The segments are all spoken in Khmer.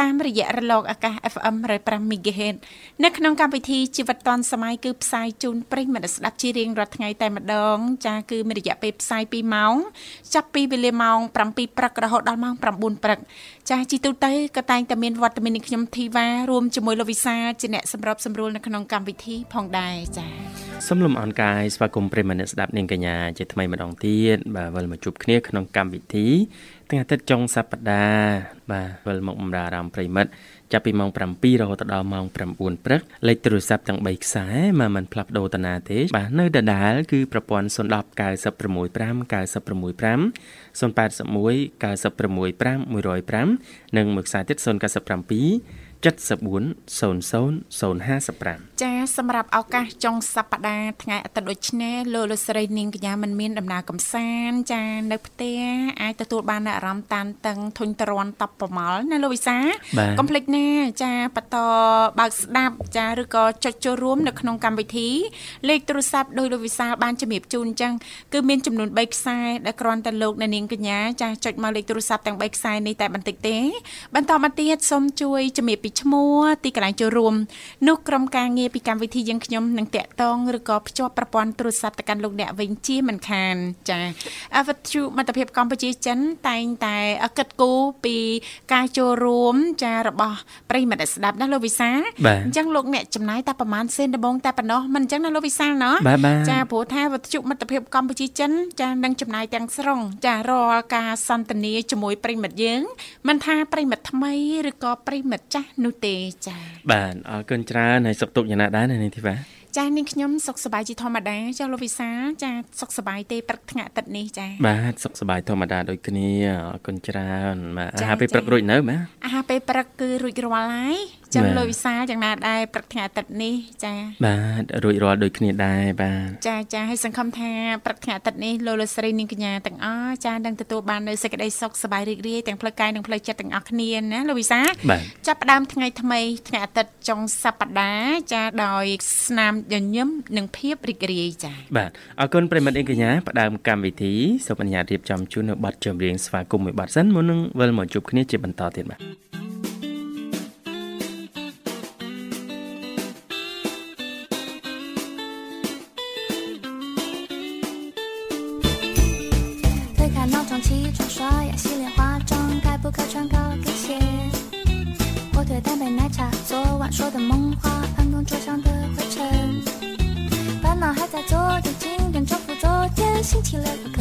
តាមរយៈរលកអាកាស FM 105 MHz នៅក្នុងកម្មវិធីជីវិតឌွန်សម័យគឺផ្សាយជូនប្រិយមិត្តស្ដាប់ជារៀងរាល់ថ្ងៃតែម្ដង ចាគឺមានរយៈពេលផ្សាយ2ម៉ោងចាប់ពីវេលាម៉ោង7ព្រឹករហូតដល់ម៉ោង9ព្រឹកចាជីទូទៅក៏តែងតែមានវត្តមាននឹងខ្ញុំធីវ៉ារួមជាមួយលោកវិសាជាអ្នកសម្របសម្រួលនៅក្នុងកម្មវិធីផងដែរចាសូមលំអរកាយស្វាគមន៍ប្រិយមិត្តស្ដាប់នាងកញ្ញាជាថ្មីម្ដងទៀតបាទវិលមកជួបគ្នាក្នុងកម្មវិធី ថ្ងៃអាទិត្យចុងសប្តាហ៍បាទវិលមកបម្រើអារម្មណ៍ប្រិមិត្តចាប់ពីម៉ោង7រហូតដល់ម៉ោង9ព្រឹកលេខទូរស័ព្ទទាំង3ខ្សែមកមិនផ្លាស់ប្ដូរតាណាទេបាទនៅដដែលគឺប្រព័ន្ធ010 965 965 081 965 105និងមួយខ្សែទៀត097 7400055ចាសម្រាប់ឱកាសចុងសប្តាហ៍ថ្ងៃអាទិត្យដូចនេះលោកលោកស្រីនាងកញ្ញាមិនមានដំណើរកំសាន្តចានៅផ្ទះអាចទទួលបានអារម្មណ៍តានតឹងធុញទ្រាន់តបប្រមល់ណាលោកវិសាកុំភ្លេចណាចាបន្តបើកស្ដាប់ចាឬក៏ចុចចូលរួមនៅក្នុងកម្មវិធីលេខទូរស័ព្ទដោយលោកវិសាបានជំរាបជូនអញ្ចឹងគឺមានចំនួន3ខ្សែដែលគ្រាន់តែលោកអ្នកនាងកញ្ញាចាចុចមកលេខទូរស័ព្ទទាំង3ខ្សែនេះតែបន្តិចទេបន្តមកទៀតសូមជួយជំរាបពីឈ្មោះទីកន្លែងចូលរួមនោះក្រុមការងារពីកម្មវិធីយើងខ្ញុំនឹងតាក់ទងឬក៏ភ្ជាប់ប្រព័ន្ធទូរស័ព្ទទៅកាន់លោកអ្នកវិញជាមិនខានចាអវត្ថុមិត្តភាពកម្ពុជាចិនតែងតែគិតគូរពីការចូលរួមចារបស់ប្រិមិត្តស្ដាប់ណាលោកវិសាអញ្ចឹងលោកអ្នកចំណាយតែប្រហែលសេនដំបងតែប៉ុណ្ណោះមិនអញ្ចឹងណាលោកវិសាណោះចាព្រោះថាវត្ថុមិត្តភាពកម្ពុជាចិនចានឹងចំណាយទាំងស្រុងចារាល់ការសន្ទនាជាមួយប្រិមិត្តយើងមិនថាប្រិមិត្តថ្មីឬក៏ប្រិមិត្តចាស់នោះទេចា៎បាទអរគុណច្រើនហើយសុខទុក្ខយ៉ាងណាដែរនៅនេះធីវ៉ាចានាងខ្ញុំសុខសប្បាយជាធម្មតាចាលោកវិសាចាសុខសប្បាយទេព្រឹកថ្ងៃអាទិត្យនេះចាបាទសុខសប្បាយធម្មតាដូចគ្នាអរគុណច្រើនបាទអាហារពេលព្រឹករួចនៅបាទអាហារពេលព្រឹកគឺរួចរាល់ហើយចឹងលោកវិសាយ៉ាងណាដែរព្រឹកថ្ងៃអាទិត្យនេះចាបាទរួចរាល់ដូចគ្នាដែរបាទចាចាហើយសង្ឃឹមថាព្រឹកថ្ងៃអាទិត្យនេះលោកលោកស្រីនាងកញ្ញាទាំងអស់ចានឹងទទួលបាននូវសេចក្តីសុខសប្បាយរីករាយទាំងផ្លូវកាយនិងផ្លូវចិត្តទាំងអស់គ្នាណាលោកវិសាចាប់ផ្ដើមថ្ងៃថ្មីថ្ងៃអាទិត្យចុងសប្តាហ៍ចាដោយស្នាមញញឹមនិងភាពរីករាយចាបាទអរគុណប្រិមិត្តអេកញ្ញាផ្ដើមកម្មវិធីសូមអនុញ្ញាតរៀបចំជូននៅប័ណ្ណចម្រៀងស្វាគមន៍មួយប័ណ្ណសិនមុននឹងវិលមកជួបគ្នាជាបន្តទៀតបាទ 起床刷牙洗脸化妆，该不该穿高跟鞋？火腿蛋白奶茶，昨晚说的梦话，办公桌上的灰尘，烦恼还在昨天，今天重复昨天，星期六。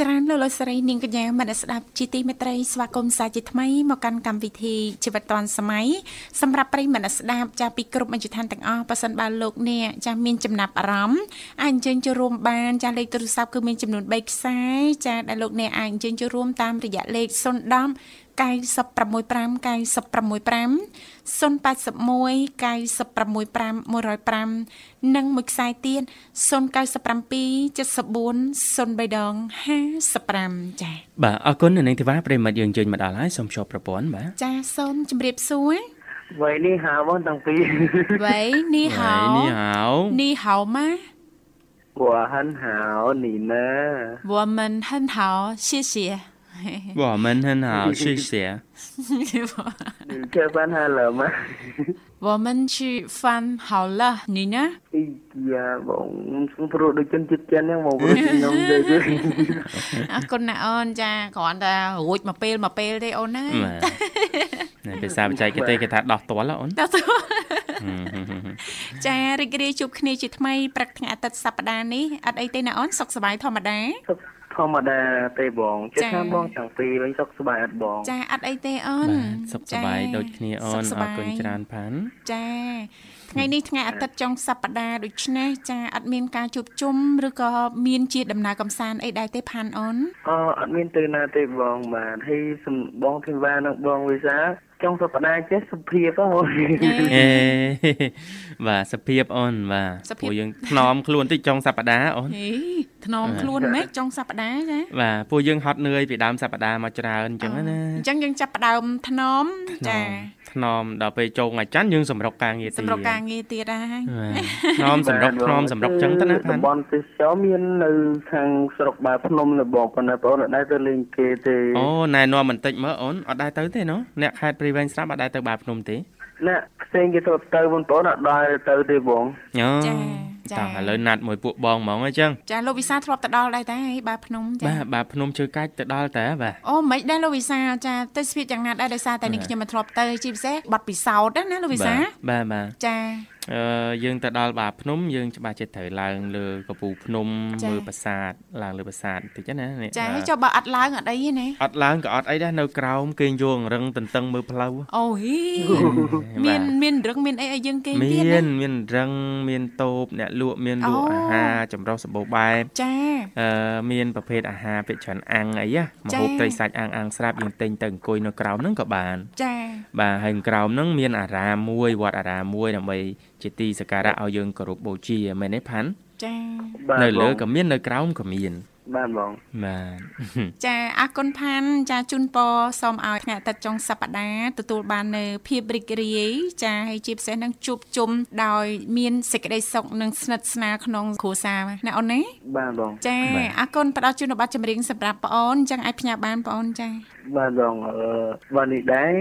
ច្រើនលោកលោកស្រីនាងកញ្ញាមនស្ដាប់ជាទីមេត្រីស្វាគមន៍សាជាថ្មីមកកាន់កម្មវិធីជីវិតឌွန်សម័យសម្រាប់ប្រិយមនស្ដាប់ចាពីគ្រប់មជ្ឈដ្ឋានទាំងអស់ប៉ះសិនបើលោកអ្នកចាមានចំណាប់អារម្មណ៍អាចអញ្ជើញចូលរួមបានចាលេខទូរស័ព្ទគឺមានចំនួន3ខ្សែចាដែលលោកអ្នកអាចអញ្ជើញចូលរួមតាមរយៈលេខ010 965 965 081 965 105និងមួយខ្សែទៀត097 74 03ដង55ចា៎ បាទអរគុណនៅនឹងធីវ៉ាប្រិមិត្តយើងជើញមកដល់ហើយសូមជួបប្រព័ន្ធបាទ ចា៎សូមជម្រាបសួរ 喂，你好，我当兵， វ៉ៃនីហៅ នេះហៅ នីហៅម៉ា 我很好，你呢？我们很好谢谢 我们很好谢谢你吃饭好了吗？我们吃饭好了你呢哎呀，បងខ្ញុំព្រោះដូចជនជាតិចិនហ្នឹងមកព្រោះខ្ញុំទៅទៅ អរគុណណាអូនចាគ្រាន់តែរួចមកពេលមកពេលទេអូនណា បាទនៅភាសាបច្ចេកទេសគេថាដោះទាល់ហ៎អូន តើទៅចារីករាយជួបគ្នាជាថ្មីព្រឹកថ្ងៃអាទិត្យសប្តាហ៍នេះអត់អីទេណាអូនសុខសប្បាយធម្មតា សុខ ធម្មតាទេបងជិះចា៎ថាបងទាំងពីរវិញសុខសប្បាយអត់បង ចាអត់អីទេអូនបាទសុខសប្បាយដូចគ្នាអូនសុខសអប្របាយគុណច្រើនផាន់ចាថ្ងៃនេះថ្ងៃអាទិត្យចុងសប្តាហ៍ដូច្នេះចាអត់មានការជួបជុំឬក៏មានជាដំណើរកំសាន្តអីដែរទេផានអូនអអត់មានទៅណាទេបងបាទហើយសំបងធីវ៉ានិងបងវិសាចុងសប្តាហ៍ចេះសុភាពហ៎បងអេ បាទសភាពអូនបាទពួកយើងថ្នមខ្លួនតិចចុងសប្តាហ៍អូនហេថ្នមខ្លួនម៉េចចុងសប្តាហ៍ចាបាទពួកយើងហត់នឿយពីដើមសប្តាហ៍មកច្រើនអញ្ចឹងណាអញ្ចឹងយើងចាប់ផ្ដើមថ្នមចាថ្នមដល់ពេលចូលថ្ងៃច័ន្ទយើងសម្រុកការងារទៀតសម្រាប់ការងារទៀតហើយថ្នមសម្រុកថ្នមសម្រុកអញ្ចឹងទៅណាផាតំន់បន់ទេសចរមាននៅខាងស្រុកបាភ្នំនៅបងប៉ុន្តែបងអត់ដែរទៅលេងគេទេអូណែនាំបន្តិចមើលអូនអត់ដែរទៅទេណូអ្នកខេត្តព្រៃវែងស្រាប់អត់ដែរទៅបាភ្នំទេ ណាផ្សេងគេទៅទៅបងប្អូនអត់ដែរទៅទេបងអូចាចាតោះឥឡូវណាត់មួយពួកបងហ្មងអញ្ចឹងចាលោកវិសាធ្លាប់ទៅដល់ដែរតែបាទភ្នំចាបាទបាទភ្នំជើកាច់ទៅដល់តើបាទអូមិនដែរលោកវិសាចាទៅស្វៀតយ៉ាងណាដែរដោយសារតែនេះខ្ញុំមិនធ្លាប់ទៅជាពិសេសបាត់ពិសោធន៍ណាលោកវិសាបាទបាទចា អឺយើងទៅដល់បាភ្នំយើងច្បាស់ចិត្តត្រូវឡើងលើកពូភ្នំចា៎មើលប្រាសាទឡើងលើប្រាសាទបន្តិចណានេះចាបាទចុះបើអត់ឡើងអត់អីទេណាអត់ឡើងក៏អត់អីដែរនៅក្រោមគេងយងរឹងតន្ទឹងមើលផ្លូវអូហីមានមានរឹងមានអីឲ្យយើងគេងមាទៀតនណាមានរឹងមានតូបអ្នកលក់មានលក់អូអាហារចម្រុះសម្បូរបែបចាអឺមានប្រភេទអាហារភាគច្រើនអាំងអីណាមចា៎ហូបត្រីសាច់អាំងអាំងស្រាប់យើងទិញទៅអង្គុយនៅក្រោមហ្នឹងក៏បានចាបាទហើយក្រោមហ្នឹងមានអារាមមួយវត្តអារាមមួយដើម្បីជាទីសក្ការៈឲ្យយើងគោរពបូជាមែនទេផាន់ចាបាទនៅលើបងក៏មាននៅក្រោមក៏មានបាទបងបាទចាអរគុណផាន់ចាជូនពរសូមឲ្យថ្ងៃអាទិត្យចុងសប្តាហ៍ទទួលបាននៅភាពរីករាយចាហើយជាពិសេសនឹងជួបជុំដោយ មានសេចក្តីសុខនិងស្និទ្ធស្នាលក្នុងគ្រួសារណាអូនណាបាទបងចាអរគុណផ្ដល់ជូនប័ណ្ណចម្រៀងសម្រាប់បងអូនអញ្ចឹងអាចផ្ញើបានបងអូនចាបាទបងអឺបាទនេះដែរ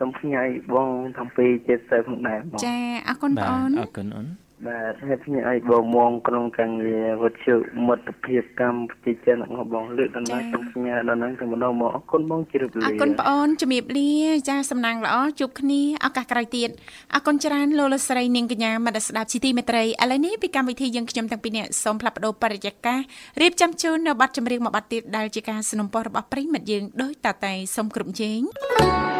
សូមផ្ញើឲ្យបងទាំងពីរចិត្តទៅផងដែរបង ចាអរគុណបង បាទ អូន អរគុណអូន បាទហើយផ្ញើឲ្យបងមកក្នុងកាំងងារវត្ថុមិត្តភាពកម្ពុជាចិនរបស់បងលើកដល់ណាសូមផ្ញើដល់ហ្នឹងទៅម្ដងមកអរគុណបងជ្រាប អ លា រគុណបងអូនជំរាបលាចាសំណាងល្អជួបគ្នាឱកាសក្រោយទៀតអរគុណច្រើនលោកលោកស្រីនាងកញ្ញាមនស្សស្ដាប់ជីទីមេត្រីឥឡូវនេះពីកម្មវិធីយើងខ្ញុំទាំងពីរនាក់សូមផ្លាប់បដោបរិយាកាសរៀបចំជូននៅប័ណ្ណចម្រៀងមួយប័ណ្ណទៀតដែលជាការสนับสนุนរបស់ប្រិយមិត្តយើងដោយតតែសូមគ្រប់ជេង 蜚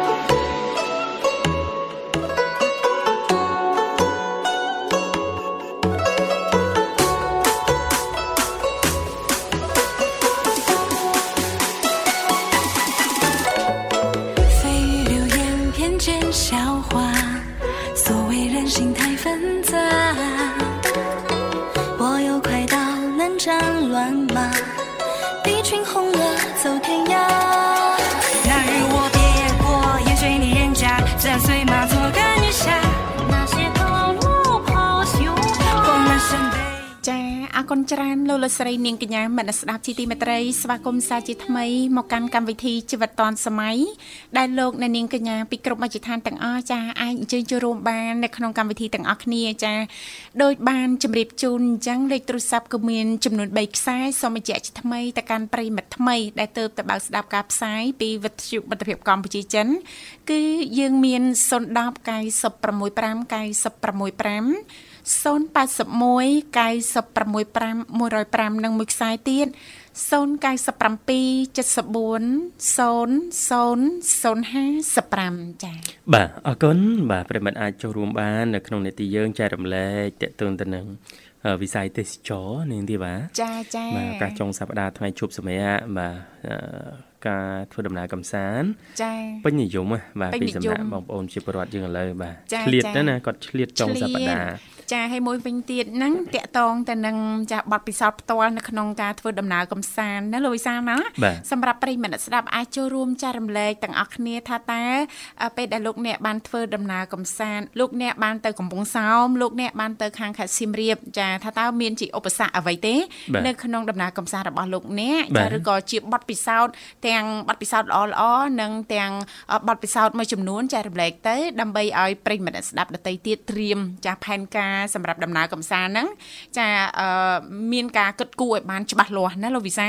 គុណច្រើនលោកលោកស្រីនាងកញ្ញាមនស្ដាប់ជីទីមេត្រីស្វាគមន៍សាជាថ្មីមកកាន់កម្មវិធីជីវិតឌွန်សម័យដែលលោកអ្នកនាងកញ្ញាពីគ្រប់មជ្ឈដ្ឋានទាំងអស់ចាអាចអញ្ជើញចូលរួមបាននៅក្នុងកម្មវិធីទាំងអស់គ្នាចាដោយបានជម្រាបជូនអញ្ចឹងលេខទូរស័ព្ទគឺមានចំនួន3ខ្សែសូមបញ្ជាក់ជាថ្មីទៅកាន់ប្រិមិត្តថ្មីដែលទើបតែបើកស្ដាប់ការផ្សាយពីវិទ្យុមិត្តភាពកម្ពុជាចិន គឺយើងមាន010 965 965 081 965 105និងមួយខ្សែទៀត097 74 0055ចា៎បាទអរគុណបាទប្រិមត្តអាចចូលរួមបាននៅក្នុងនេតិយើងចែករំលែកតេតឹងទៅនឹងវិស័យទេសចរនាងទីបាទចាចាបាទឱកាសចុងសប្តាហ៍ថ្ងៃជួបសម្រាប់បាទការធ្វើដំណើរកំសាន្តចាពេញនិយមបាទពីសំណាក់បងប្អូនជាពលរដ្ឋយើងឥឡូវបាទឆ្លៀតណាគាត់ឆ្លៀតចុងសប្តាហ៍ ចាហើយមួយវិញទៀតហ្នឹងតកតងទៅនឹងចាបទពិសោធន៍ផ្ទាល់នៅក្នុងការធ្វើដំណើរកំសាន្តណាលោកវិសាណាសម្រាប់ប្រិយមិត្តស្ដាប់អាចចូលរួមចែករំលែកទាំងអស់គ្នាថាតើពេលដែលលោកអ្នកបានធ្វើដំណើរកំសាន្តលោកអ្នកបានទៅកំពង់សោមលោកអ្នកបានទៅខាងខេត្តសៀមរាបចាថាតើមានជាឧបសគ្គអ្វីទេនៅក្នុងដំណើរកំសាន្តរបស់លោកអ្នកចាឬក៏ជាបទពិសោធន៍ទាំងបទពិសោធន៍ល្អល្អនិងទាំងបទពិសោធន៍មួយចំនួនចែករំលែកទៅដើម្បីឲ្យប្រិយមិត្តស្ដាប់ដទៃទៀតត្រៀមចាផែនការសម្រាប់ដំណើរកំសាន្តហ្នឹងចាមានការគិតគូរឲ្យបានច្បាស់លាស់ណាលោកវិសា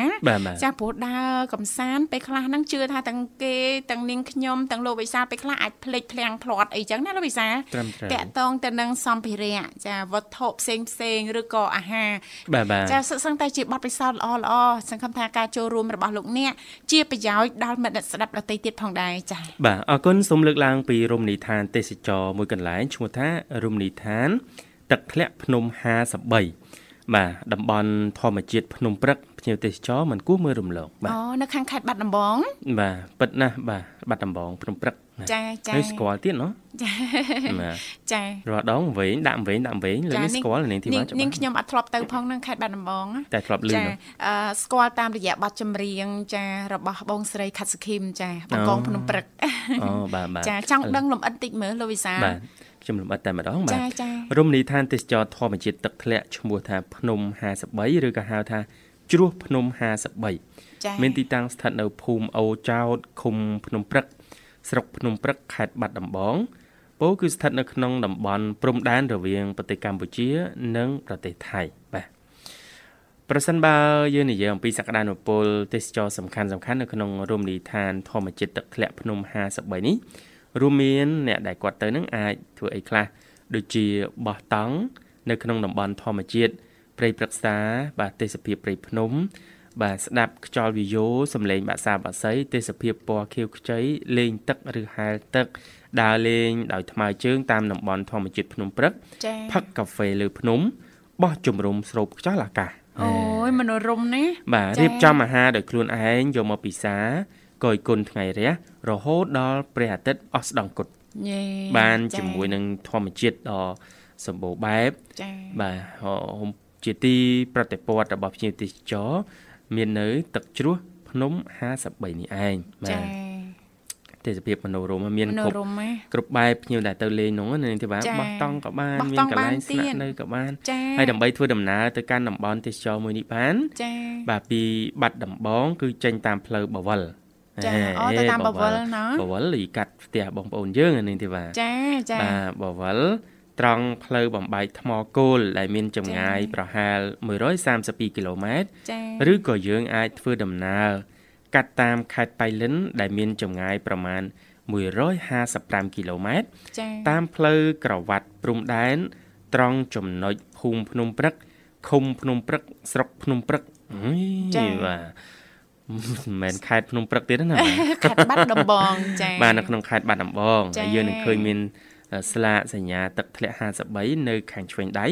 ចាព្រោះដើរកំសាន្តពេលខ្លះហ្នឹងជឿថាទាំងគេទាំងនាងខ្ញុំទាំងលោកវិសាពេលខ្លះអាចភ្លេចភ្លាំងភ្លាត់អីចឹងណាលោកវិសាតាក់តងទៅនឹងសម្ភារៈចាវត្ថុផ្សេងផ្សេងឬក៏អាហារចាសិក្សាតែជាបទពិសោធន៍ល្អល្អសង្ឃឹមថាការចូលរួមរបស់លោកអ្នកជាប្រយោជន៍ដល់មិត្តស្ដាប់ដទៃទៀតផងដែរចា៎បាទអរគុណសូមលើកឡើងពីរមណីយដ្ឋានទេសចរមួយកន្លែងឈ្មោះថារមណីយដ្ឋាន ទឹកធ្លាក់ភ្នំ53បាទតំបន់ធម្មជាតិភ្នំព្រឹកភ្ញៀវទេសចរមិនគួរមើលរំលងបាទអូនៅខាងខេត្តបាត់ដំបងបាទពិតណាស់បាទបាត់ដំបងភ្នំព្រឹកចាចាហើយស្គាល់ទៀតណោះចាចារាល់ដងវិញដាក់វិញដាក់វិញលើនេះស្គាល់នាងធីវ៉ានាងខ្ញុំអត់ធ្លាប់ទៅផងនឹងខេត្តបាត់ដំបងតែធ្លាប់ឮចាស្គាល់តាមរយៈបទចម្រៀងចារបស់បងស្រីខាត់សខីមចាបងកងភ្នំព្រឹកអូបាទបាទចាចង់ដឹងលំអិតតិចមើលលោកវិសាបាទ ខ្ញុំលំអិតតែម្ដងបាទរមណីយដ្ឋានទេសចរធម្មជាតិទឹកធ្លាក់ឈ្មោះថាភ្នំ53ឬក៏ហៅថាជ្រោះភ្នំ53មានទីតាំងស្ថិតនៅភូមិអូចោតឃុំភ្នំព្រឹក ស្រុកភ្នំព្រឹកខេត្តបាត់ដំបងពោគឺស្ថិតនៅក្នុងតំបន់ព្រំដែនរវាងប្រទេសកម្ពុជា និងប្រទេសថៃបាទប្រសិនបើយើងនិយាយអំពីសក្តានុពលទេសចរសំខាន់សំខាន់នៅក្នុងរមណីយដ្ឋានធម្មជាតិទឹកធ្លាក់ភ្នំ53នេះ រួមមានអ្នកដែលគាត់ទៅនឹងអាចធ្វើអីខ្លះដូចជាបោះតង់នៅក្នុងតំបន់ធម្មជាតិព្រៃព្រឹក្សា បាទទេសភាពព្រៃភ្នំ បាទស្ដាប់ខ្យល់វាយោសំឡេងបាក់សាបាក់សីទេសភាពពណ៌ខៀវខ្ចីលេងទឹកឬហែលទឹកដើរលេងដោយថ្មើរជើងតាមតំបន់ធម្មជាតិភ្នំព្រឹកផឹកកាហ្វេលើភ្នំបោះជំរំស្រូបខ្យល់អាកាសអូយមនោរម្យណាបាទរៀបចំអាហារដោយខ្លួនឯងយកមកពិសា គយគុណថ្ងៃរះរហូតដល់ព្រះអាទិត្យអស់ស្ដង់គុតបានជាមួយនឹងធម្មជាតិដ៏សម្បូរបែបចា៎បាទជាទីប្រតិព័ទ្ធរបស់ភ្ញៀវទេសចរមាននៅ ទឹកជ្រោះភ្នំ53នេះឯងបាទទេសភាពមនោរម្យមានគ្រប់គ្រប់បែបភ្ញៀវដែលទៅលេងនោះនៅទីបាទបោះតង់ក៏បានមានកន្លែងស្នាក់នៅក៏បានហើយដើម្បីធ្វើដំណើរទៅកាន់តំបន់ទេសចរមួយនេះបានបាទពីបាត់ដំបង គឺចេញតាមផ្លូវបវល ចាអូទៅតាមបវលណាបវលលីកាត់ផ្ទះបងប្អូនយើងនេះទេបាទចាចាបាទបវលត្រង់ផ្លូវបំបែកថ្មគោលដែលមានចម្ងាយប្រហែល132គីឡូម៉ែត្រឬក៏យើងអាចធ្វើដំណើរកាត់តាមខេត្តបៃលិន ដែលមានចម្ងាយប្រមាណ155គីឡូម៉ែត្រតាមផ្លូវក្រវ៉ាត់ព្រំដែន ត្រង់ចំណុចភូមិភ្នំព្រឹកឃុំភ្នំព្រឹកស្រុកភ្នំព្រឹកចាបាទ មិនមែនខេត្តភ្នំព្រឹកទៀតណាខេត្តបាត់ដំបងចា៎បាទនៅក្នុងខេត្តបាត់ដំបងហើយយើងនឹងឃើញមានស្លាកសញ្ញាទឹកធ្លាក់53នៅខាងឆ្វេងដៃ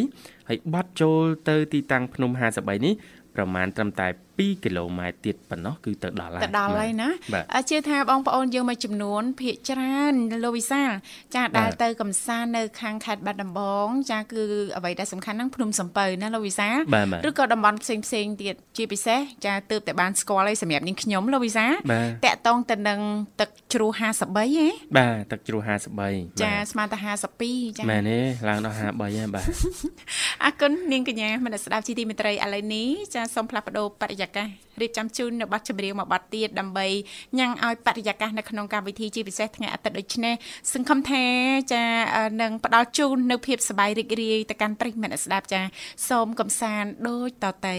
ហើយបត់ចូលទៅទីតាំងភ្នំ53នេះប្រមាណត្រឹមតែ 2គីឡូម៉ែត្រទៀតប៉ុណ្ណោះគឺទៅដល់ហើយទៅដល់ហើយណាបាទអ่าជឿថាបងប្អូនយើងមួយចំនួនភាគច្រើនលោកវិសាលចាដែលទៅកំសាន្តនៅខាងខេត្តបាត់ដំបង ចាគឺអ្វីដែលសំខាន់ហ្នឹងភ្នំសំពៅណាលោកវិសាលបាទបាទឬក៏តំបន់ផ្សេងផ្សេងៗទៀតជាពិសេសចាទើបតែបានស្គាល់ឲ្យសម្រាប់នាងខ្ញុំលោកវិសាលបាទតាក់តងទៅនឹងទឹកជ្រោះ53ហ៎បាទទឹកជ្រោះ53ចាស្មើតែ52ចាមែនទេឡើងដល់53ហើយបាទអរគុណនាងកញ្ញាមនស្សស្ដាប់ជីទីមេត្រីឥឡូវនេះចាសូមផ្លាស់ប្ដូរបរិយាកាសរៀបចំជូននៅប័ណ្ណចម្រៀងមួយប័ណ្ណទៀតដើម្បីញ៉ាំងឲ្យបរិយាកាសនៅក្នុងកម្មវិធីជាពិសេសថ្ងៃអាទិត្យដូចនេះសង្ឃឹមថាចាអឺនឹងផ្ដល់ជូននៅភាពសប្បាយរីករាយទៅកាន់ប្រិយមិត្តអ្នកស្ដាប់ចាសូមកំសាន្តដូចតទៅ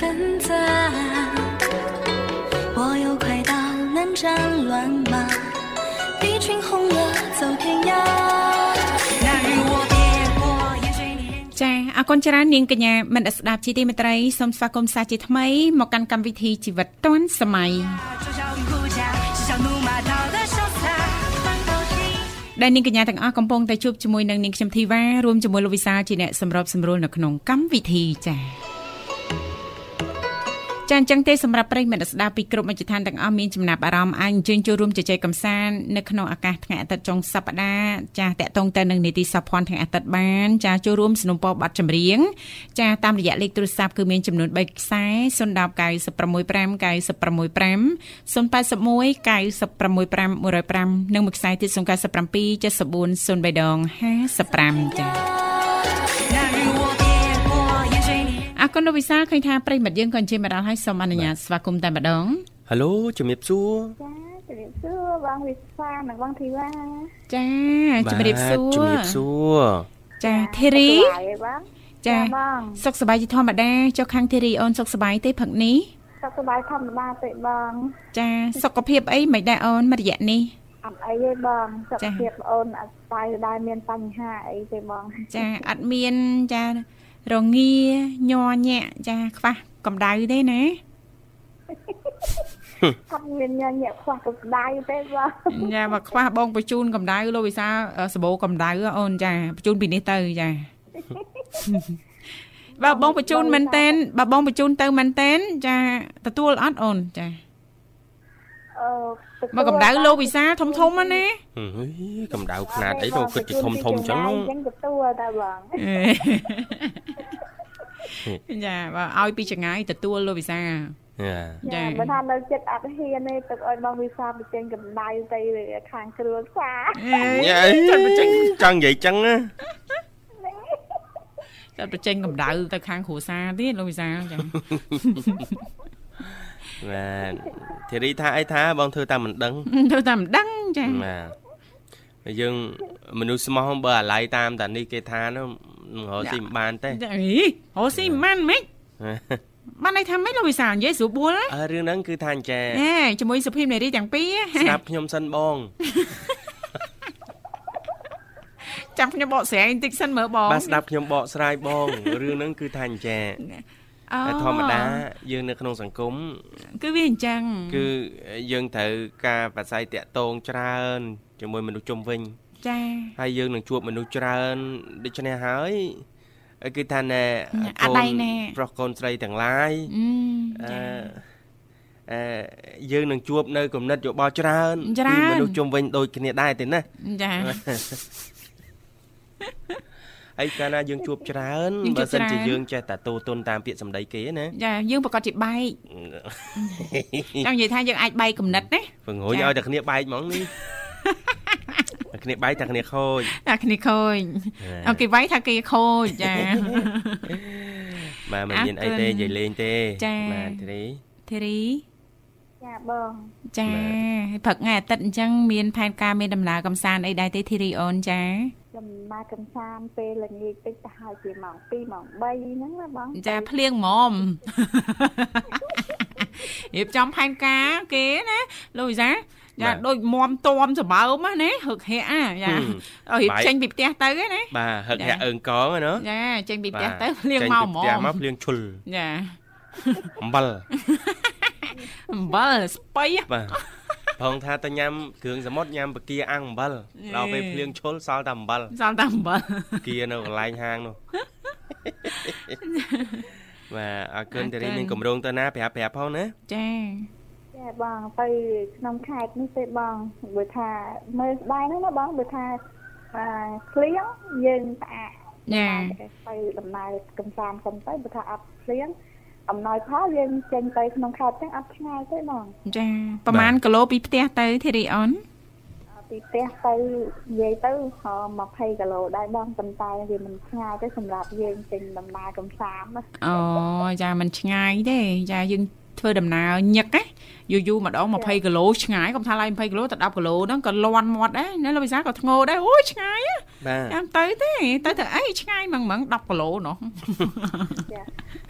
纷杂。我有快刀，能斩乱麻，一群红了走天涯。那日我别过烟水里人。 ចាអរគុណច្រើននាងកញ្ញាមនស្សស្ដាប់ជីទីមេត្រីសូមស្វាគមន៍សាជាថ្មីមកកាន់កម្មវិធីជីវិតឌွန်សម័យ 嘲笑与护驾，是小怒骂道的潇洒。翻斗星。 ដែលនាងកញ្ញាទាំងអស់កំពុងតែជួបជាមួយនឹងនាងខ្ញុំធីវ៉ារួមជាមួយលោកវិសាលជាអ្នកសម្របសម្រួលនៅក្នុងកម្មវិធីចា៎ ចាអញ្ចឹងទេសម្រាប់ប្រិយមិត្តអ្នកស្ដាប់ពីគ្រប់មជ្ឈដ្ឋានទាំងអស់មានចំណាប់អារម្មណ៍អាចអញ្ជើញចូលរួមជជែកកម្សាន្តនៅក្នុងឱកាសថ្ងៃអាទិត្យចុងសប្តាហ៍ចាតកតងទៅនឹងនីតិសភ័ណ្ឌថ្ងៃអាទិត្យបានចាចូលរួមสนับสนุนប័ណ្ណចម្រៀងចាតាមរយៈលេខទូរស័ព្ទគឺមានចំនួន3ខ្សែ010 965 965 081 965105និងមួយខ្សែទៀត097 74 03ដង55ចា៎ អរគុណលោកវិសាលឃើញថាប្រិយមិត្តយើងក៏អញ្ជើញមកដល់ហើយសូមអនុញ្ញាតស្វាគមន៍តែម្ដងហៅឡូជំរាបសួរចាជំរាបសួរបងវិសានិងបងធីវ៉ាចាជំរាបសួរជំរាបសួរចាធីរីហើយបងចាបងសុខសប្បាយជាធម្មតាចុះខាងធីរីអូនសុខសប្បាយទេផឹកនេះសុខសប្បាយធម្មតាទេបង ចាសុខភាពអីមិនដែរអូនមួយរយៈនេះអត់អីទេបងសុខចាភាពប្អូនអត់ស្បាយដែរមានបញ្ហាអីទេបង ចាអត់មានចា រងាញ័រញាក់ចាខ្វះកម្ដៅទេណាអត់មានញ៉ាំញាក់ខ្វះកម្ដៅទេបងចាបើខ្វះបងបញ្ជូនកម្ដៅលោកវិសាលអឺសបោកម្ដៅអូនចាបញ្ជូនពីនេះទៅចាបើបងបញ្ជូនមែនតែនបើបងបញ្ជូនទៅមែនតែនចាទទួលអត់អូនចាអឺ មកកម្ដៅលោកវិសាលធំធំហ្នឹងណាហឺកម្ដៅខ្នាតអីទៅគិតជាធំធំអញ្ចឹងអញ្ចឹងទទួលតែបងចាបើឲ្យពីចង្ងាយទទួលលោកវិសាលយ៉ាចាចាបើថានៅចិត្តអត់ហ៊ានទេទឹកឲ្យបងវិសាបញ្ចេញកម្ដៅទៅខាងគ្រួសារយ៉ាចង់ចេញចង់និយាយចឹងណាតែបញ្ចេញកម្ដៅទៅខាងគ្រួសារទៀតលោកវិសាលចា បាទធីរីថាអីថាបងធ្វើតាមមិនដឹងទៅតែមិនដឹងចាបាទយើងមនុស្សស្មោះបើអាឡ័យតាមតានេះគេថានោះនឹងរកស៊ីមិនបានទេចាអីហូស៊ីមិនម៉េចបានន័យថាម៉េចលោកវិសាលនិយាយស្រួលបួលណាអើរឿងហ្នឹងគឺថាអញ្ចេះហេជាមួយសុភីមនារីទាំងពីរស្ដាប់ខ្ញុំសិនបងចាំខ្ញុំបកស្រាយបន្តិចសិនមើលបងបាទស្ដាប់ខ្ញុំបកស្រាយបងរឿងហ្នឹងគឺថាអញ្ចេះអូ តែធម្មតាយើងនៅក្នុងសង្គមគឺវាអញ្ចឹងគឺយើងត្រូវការប្រស័យតាក់ទងច្រើនជាមួយមនុស្សជុំវិញចាហើយយើងនឹងជួបមនុស្សច្រើនដូច្នេះហើយគឺថាណែអត់ដៃណែប្រុសកូនស្រីទាំងឡាយអឺអឺចាអឺយើងនឹងជួបនៅគំនិតយោបល់ច្រើនច្រើនពីមនុស្សជុំវិញដូចគ្នាដែរទេណាចា ហើយកាលណាយើងជួបច្រើនយើងជួបើបសិនជាច្រើនយើងចេះតែទូទុនតាមពាក្យសម្ដីគេណាចាយើងប្រកាសជាបែកចង់និយាយថាយើងអាចបែកគំនិតណាបង្រួយចាឲ្យតែគ្នាបែកហ្មងនេះតែគ្នាបែកតែគ្នាខូចតែគ្នាខូចអូគេវាយថាគេខូចចាបាទមិនអរមានអីគុណទេនិយាយលេងទេចាបាទធីរីធីរីចាបងចាបាទហើយព្រឹកថ្ងៃអាទិត្យអញ្ចឹងមានផែនការមានដំណើរកំសាន្តអីដែរទេធីរីអូនចា ចំណាយកំសាន្តពេលល្ងាចតិចទៅហើយជាម៉ោង2ម៉ោង3ហ្នឹងណាបងចាភ្លៀងហ្មមរៀបចំផែនការគេណាលោកវិសាយ៉ាដូចមមតមសម្បើមណាហឹកហាក់អាយ៉ាឲ្យរៀបចេញពីផ្ទះទៅណាបាទហឹកហាក់អើងកងណាចាចេញពីផ្ទះទៅភ្លៀងមកហ្មងផ្ទះមកភ្លៀងឈុលចាអំបិលអំបិលស្បៃបាទ ផងថាទៅញ៉ាំគ្រឿងសមុទ្រញ៉ាំបកាអាំងអំបិលដល់ពេលភ្លៀងឈុលសល់តែអំបិលសល់តែអំបិលគៀនៅកន្លែងហាងនោះបាទអរគុណតារីមានកម្រងទៅណាប្រាប់ប្រាប់ផងណាចាចាបងទៅក្នុងខេត្តនេះទេបងបើថាមើលស្ដាយហ្នឹងណាបងបើថាអាភ្លៀងយើងស្អាតចាទៅដំណើរកំសាន្តសិនទៅបើថាអត់ភ្លៀង អំណោយផលយើងចេញទៅក្នុងខេត្តហ្នឹងអត់ឆ្ងាយទេបងចាប្រហែលគីឡូពីផ្ទះទៅធីរីអនពីផ្ទះទៅនិយាយទៅ20គីឡូដែរបងប៉ុន្តែវាមិនឆ្ងាយទេសម្រាប់យើងចេញដំណើរកំសាន្តណាអូចាមិនឆ្ងាយទេចាយើង ធ្វើដំណើរញឹកណាយូរយូរម្ដង20គីឡូឆ្ងាយកុំថាឡើយ20គីឡូទៅ10គីឡូហ្នឹងក៏លន់មាត់ដែរណាលោកវិសាក៏ធ្ងោដែរអូយឆ្ងាយបាទចាំទៅទេទៅទៅអីឆ្ងាយម៉ងម៉ង10គីឡូណោះចា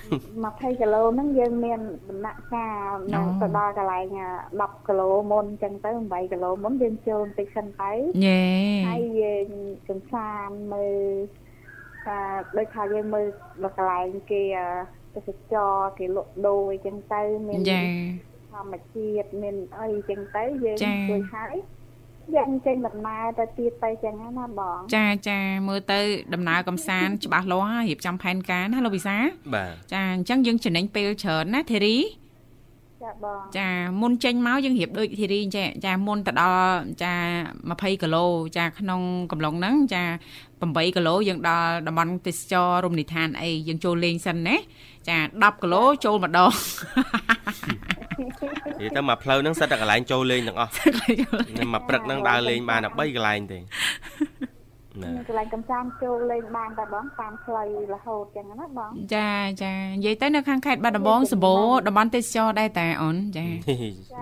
20គីឡូហ្នឹងយើងមានដំណាក់កាលនៅអូទៅដល់កន្លែង10គីឡូមុនអញ្ចឹងទៅ8គីឡូមុនយើងចូលបន្តិចសិនទៅយេហើយយើងកំសាន្តមើលថាដូចថាយើងមើលដល់កន្លែងគេអឺ ទេសចរគេលក់ដូរអីចឹងទៅមានចាធម្មជាតិមានអីចឹងទៅយើងចាជួយហើយយើងចេញដំណើរទៅទៀតទៅចឹងណាបងចាចាមើលទៅដំណើរកំសាន្តច្បាស់លាស់ហើយរៀបចំផែនការណាលោកវិសាបាទចាអញ្ចឹងយើងចំណេញពេលច្រើនណាធីរី ចាបងចាមុនចេញមកយើងរៀបដូចធីរីអញ្ចឹងចាមុនទៅដល់ចា20គីឡូចាក្នុងកំឡុងហ្នឹងចា8គីឡូយើងដល់តំបន់ទេសចររមណីយដ្ឋានអីយើងចូលលេងសិនណាចា10គីឡូចូលម្ដងនិយាយទៅមកផ្លូវហ្នឹងសិតតែកន្លែងចូលលេងទាំងអស់នឹងមកព្រឹកហ្នឹងដើរលេងបានតែ3កន្លែងទេណាមាន កន្លែងកំសាន្តចូលលេងបានតែបងតាមផ្លូវរហូតចឹងណាបងចាចានិយាយទៅនៅខាងខេត្តបាត់ដំបងសម្បូរតំបន់ទេសចរដែរតាអូនចា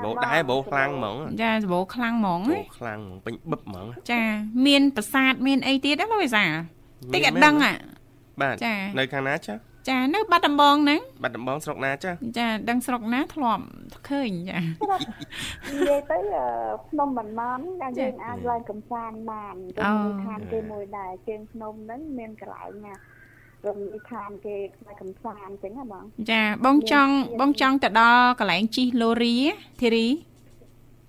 បោដែរបោខ្លាំងហ្មងចាសម្បូរខ្លាំងហ្មងបោណាខ្លាំងហ្មងពេញបឹបហ្មងចាមានប្រាសាទមានអីទៀតណាលោកវិសាតិចអត់ដឹងអាបាទចានៅខាងណាចា ចានៅបាត់ដំបងហ្នឹងបាត់ដំបងស្រុកណាចាចាដឹងស្រុកណាធ្លាប់ឃើញចានិយាយទៅអឺភ្នំបន្នំដែលយើងអាចឡើងកំសាន្តបានទៅមួយឋានគេមួយដែរជើងភ្នំហ្នឹងមានកន្លែងណារមណីយដ្ឋានគេខ្លាចកំសាន្តចឹងណាបងចាបងចង់បងចង់ទៅដល់កន្លែងជិះលូរីធីរី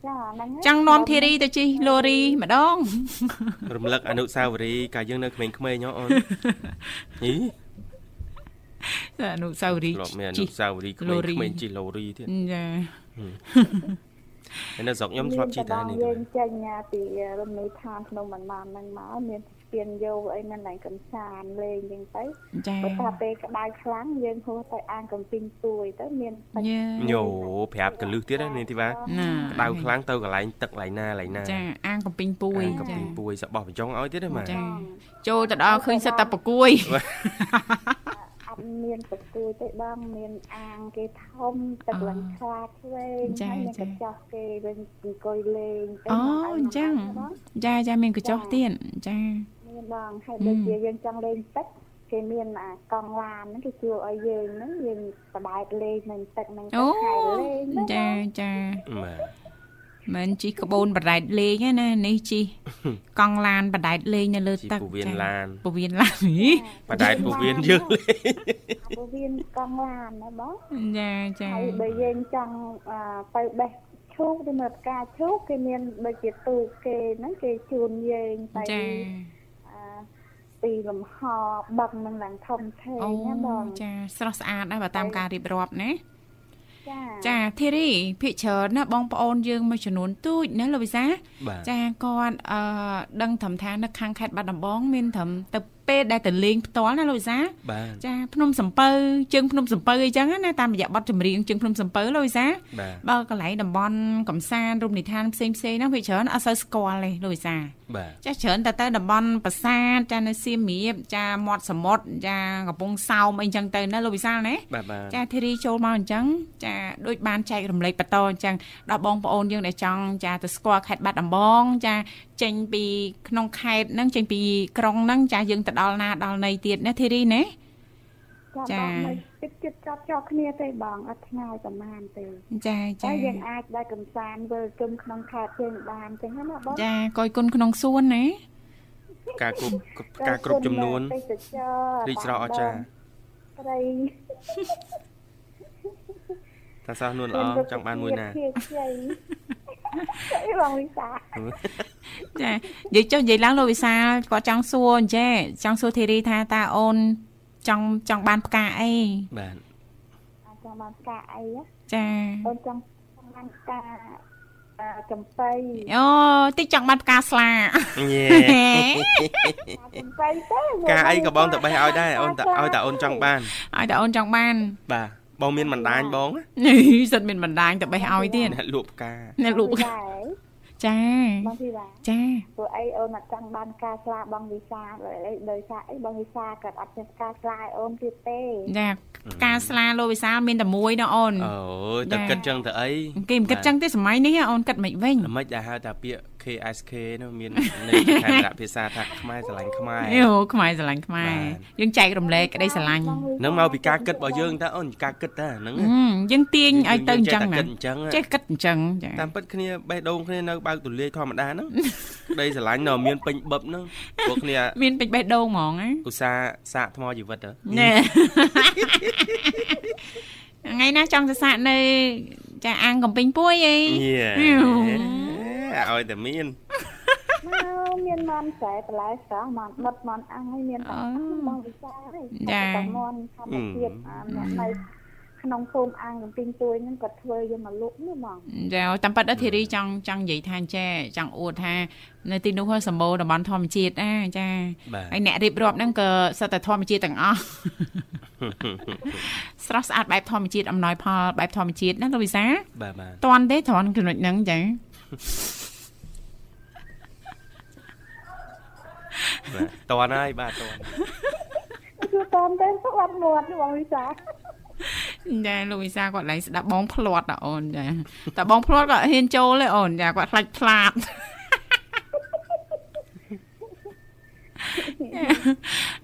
ចាហ្នឹងហើយចង់នាំធីរីទៅជិះលូរីម្ដងរំលឹកអនុស្សាវរីយ៍កាលយើងនៅក្មេងៗហ៎អូនហីចា អនុស្សាវរីយ៍ធ្លាប់មានអជិនុះស្សាវរីយ៍ក្លូមេងរីៗជិះឡូរីទៀតចាហើយនៅស្រុកខ្ញុំធ្លាប់ជិះតែនេះយើងចេញពីរមណីយដ្ឋានភ្នំបន្នំហ្នឹងមកមានស្ពានយោអីមានកន្លែងកំសាន្តលេងចឹងទៅចាបើថាពេលក្តៅខ្លាំងយើងហួសទៅអាងកំពីងទួយទៅមានទឹកញ៉ាញោប្រាប់កលឹះទៀតណានាងធីវ៉ាណាក្តៅខ្លាំងទៅកន្លែងទឹកកន្លែងណាកន្លែងណាចាអាងកំពីងពួយកំចាពីពួយសបោះបញ្ចុងឲ្យទៀតទេម៉ាចាចូលទៅដល់ឃើញសិតតែប្រគួយអត់ មានប្រគួយទេបងមានអាងគេធំទឹកឡើងខ្លាចឆ្វេងហើយមានកញ្ចោះគេវិញអង្គុយលេងទៅអូអញ្ចឹងចាចាមានកញ្ចោះទៀតចាមានបងហើយដូចជាយើងចង់លេងទឹកគេមានអាកង់ឡានហ្នឹងគេជួឲ្យយើងហ្នឹងយើងបបែកលេងនឹងទឹកហ្នឹងអូទៅខែលេងហ្នឹងចាចាបាទ មិនជីក្បូនបដែតលេងទេណានេះជីកង់ឡានបដែតលេងនៅលើជីទឹកពវៀនឡានពវៀនឡានហីបដែតពវៀនយើងលេងពោះវាកង់ឡានណាបងចាចាហើយបើយើងចង់អឺទៅបេះឈូកទៅមើលផ្កាឈូកគេមានដូចជាទូកគេហ្នឹងគេជូនយើងទៅចាអឺពីលំហបឹងនឹងឡើងធំធេងអូណាបងចាស្រស់ស្អាតដែរបើតាមការរៀបរាប់ណា ចាចាធីរីភិកច្រើនណាបងប្អូនយើងមួយចំនួនទូចណាលោកវិសាបាទចាគាត់អឺដឹងត្រឹមថានៅខាងខេត្តបាត់ដំបងមានត្រឹមទៅ ពេលដែលទៅលេងផ្ទាល់ណាលោកវិសាបាទចាភ្នំសំពៅជើងភ្នំសំពៅអីចឹងណាតាមរយៈបទចម្រៀងជើងភ្នំសំពៅលោកវិសាបាទបើកន្លែងតំបន់កំសាន្តរមណីយដ្ឋានផ្សេងផ្សេងៗហ្នឹងវាច្រើនអត់សូវស្គាល់ទេលោកវិសាបាទចាច្រើនតែទៅតំបន់ប្រាសាទចានៅសៀមរាបចាមាត់សមុទ្រចាកំពង់សោមអីចឹងទៅណាលោកវិសាលណាបាទបាទចាធីរីចូលមកអញ្ចឹងចាដូចបានចែករំលែកបន្តអញ្ចឹងដល់បងប្អូនយើងដែលចង់ចាទៅស្គាល់ខេត្តបាត់ដំបង ចាចេញពីក្នុងខេត្តហ្នឹងចេញពីក្រុងហ្នឹងចាយើងទៅដល់ណាដល់ណីទៀតណាធីរីណាចគាត់ចាបងនៅចិត្តចិត្តចាប់ជាប់គ្នាទេបងអត់ឆ្ងាយប្រហែលទេចាចាតែយើងអាចដើរកំសាន្តវិលជុំក្នុងខេត្តជើងបានអញ្ចឹងណាបងចាកយគុណក្នុងសួនណាការគ្រប់ការគ្រប់ចំនួនទេសចររីកស្រស់អស្ចារ្យត្រីតាសោះនួនល្អចង់បានមួយណាខ្ជិលខ្ចីអី បងវិសាចានិយាយចុះនិយាយឡើងលោកវិសាលគាត់ចង់សួរអញ្ចេះចង់សួរធីរីថាតើអូនចង់ចង់បានផ្កាអីបាទអាចចង់បានផ្កាអីណាចាអូនចង់បានផ្កាអឺចំបៃអូតិចចង់បានផ្កាស្លាញ៉េចំបៃទេការអីក៏បងទៅបេះឲ្យដែរអូនតឲ្យតែអូនចង់បានឲ្យតែអូនចង់បានបាទ បងមានបណ្ដាញបងណានេះសិតមានបណ្ដាញទៅបេះឲ្យទៀតអ្នកលក់ផ្កាអ្នកលក់ផ្កាដែរចាបងធីតាចាព្រោះអីអូនអត់ចង់បានការស្លាបងវិសាអីដោយសារអីបងវិសាក៏អត់មានការស្លាឲ្យអូនទៀតទេចាផ្កាស្លាលោកវិសាលមានតែមួយណាអូនអូយតែគិតចឹងទៅអីគេមិនគិតចឹងទេសម័យនេះអូនគិតមិនវិញល្មិចដែលហៅថាពាក្យ KSK នោះមានន័យខេត្តភាសាថាខ្មែរស្រឡាញ់ខ្មែរយោខ្មែរស្រឡាញ់ខ្មែរបាទយើងចែករំលែកក្តីស្រឡាញ់នឹងមកពីការគិតរបស់យើងតើអូនការគិតតើហ្នឹងហឹមយើងទាញឲ្យទៅអញ្ចឹងយើងណាចេះតែគិតអញ្ចឹងចេះគិតអញ្ចឹងចាតាមពិតគ្នាបេះដូងគ្នានៅបើកទូលាយធម្មតាហ្នឹងក្តីស្រឡាញ់នៅមានពេញបឹបហ្នឹងពួកគ្នាមានពេជ្របេះដូងហ្មងណាឧស្សាហ៍សាកថ្មជីវិតទៅណែថ្ងៃណាចង់សរស័កនៅចាអាងកំពេញពួយអីញ៉េអឺ ឲ្យតែមានមកមានមន់ស្រែបន្លែស្រស់មន់ដុតមន់អាំងហើយមានតែបងវិសាហើយតែមន់ធម្មជាតិអាអ្នកនៅក្នុងភូមិអាងកំពីងទួយហ្នឹងគាត់ធ្វើយកមកលក់នេះបងចាតាមពិតអធិរីចង់ចង់និយាយថាអញ្ចេះចង់អួតថានៅទីនោះហ្នឹងសម្បូរតំបន់ធម្មជាតិណាចាបាទហើយអ្នករៀបរាប់ហ្នឹងក៏សិតតែធម្មជាតិទាំងអស់ស្រស់ស្អាតបែបធម្មជាតិអំណោយផលបែបធម្មជាតិណាលោកវិសាបាទបាទតន់ទេត្រង់ចំណុចហ្នឹងចា បាទតន់ហើយបាទតន់គឺតាមទៅគាត់មាត់បងវិសាចាលោកវិសាគាត់ឡើងស្ដាប់បងផ្្លាត់ដល់អូនចាតែបងផ្្លាត់គាត់ហ៊ានចូលទេអូនចាគាត់ខ្លាច់ផ្លាត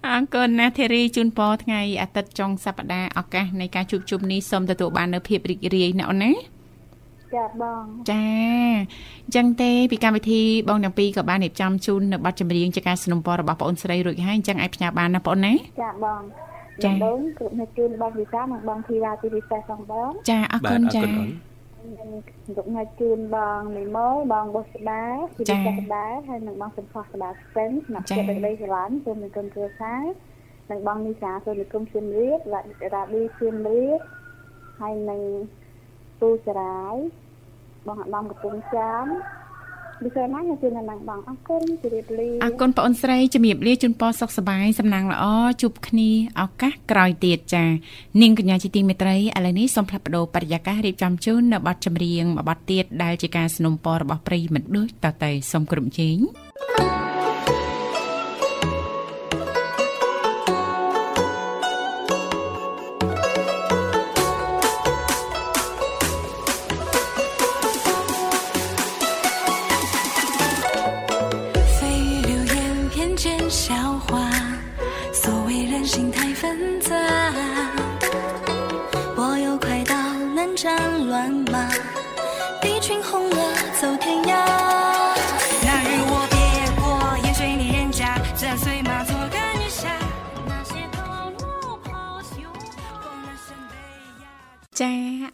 អរគុណណាស់ធីរីជូនពរថ្ងៃអាទិត្យចុងសប្តាហ៍ឱកាសនៃការជួបជុំនេះសូមទទួលបាននូវភាពរីករាយណាអូនណា ចាបង ចាអញ្ចឹងទេពីកម្មវិធីបងទាំងពីរក៏បានរៀបចំជូននៅប័ណ្ណចម្រៀងជាការสนับสนุนរបស់បងអូនស្រីរួចហើយអញ្ចឹងអាចផ្ញើបានណាបងអូនណា ចាបង ចា៎ ដំបូងគឺនៅជូនបងវិសានិងបងធីតាទីពិសេសផងបង ចាអរ បា គុ ទ ណ អរ ចា គុណអូន និងលោកនៅជូនបងនីម៉ូបងបុស្បាទីពិសេសដែរហើយនិងបងសំផស្សស្បាស្សិនស្នាប់ចិត្តដីស្រឡាញ់សូមនឹងគុំគ្រួសារនិងបងនីសាសូមនឹងគុំជឿនរៀបរ៉ារ៉ាឌីជឿនរៀបហើយនិងទូចរាយ បងអាដាមកំពង់ចាមពិសេសណាស់ខ្ញុំជឿនឡើងបងអរគុណជម្រាបលា អរគុណបងអូនស្រីជំរាបលាជូនពរសុខសប្បាយសំណាងល្អជួបគ្នាឱកាសក្រោយទៀតចានាងកញ្ញាជាទីមេត្រីឥឡូវនេះសូមផ្លាស់ប្ដូរបរិយាកាសរៀបចំជូននៅប័ណ្ណចម្រៀងមួយប័ណ្ណទៀតដែលជាការสนับสนุนពររបស់ប្រិយមិត្តដូចតទៅសូមគ្រប់ជេង 蜚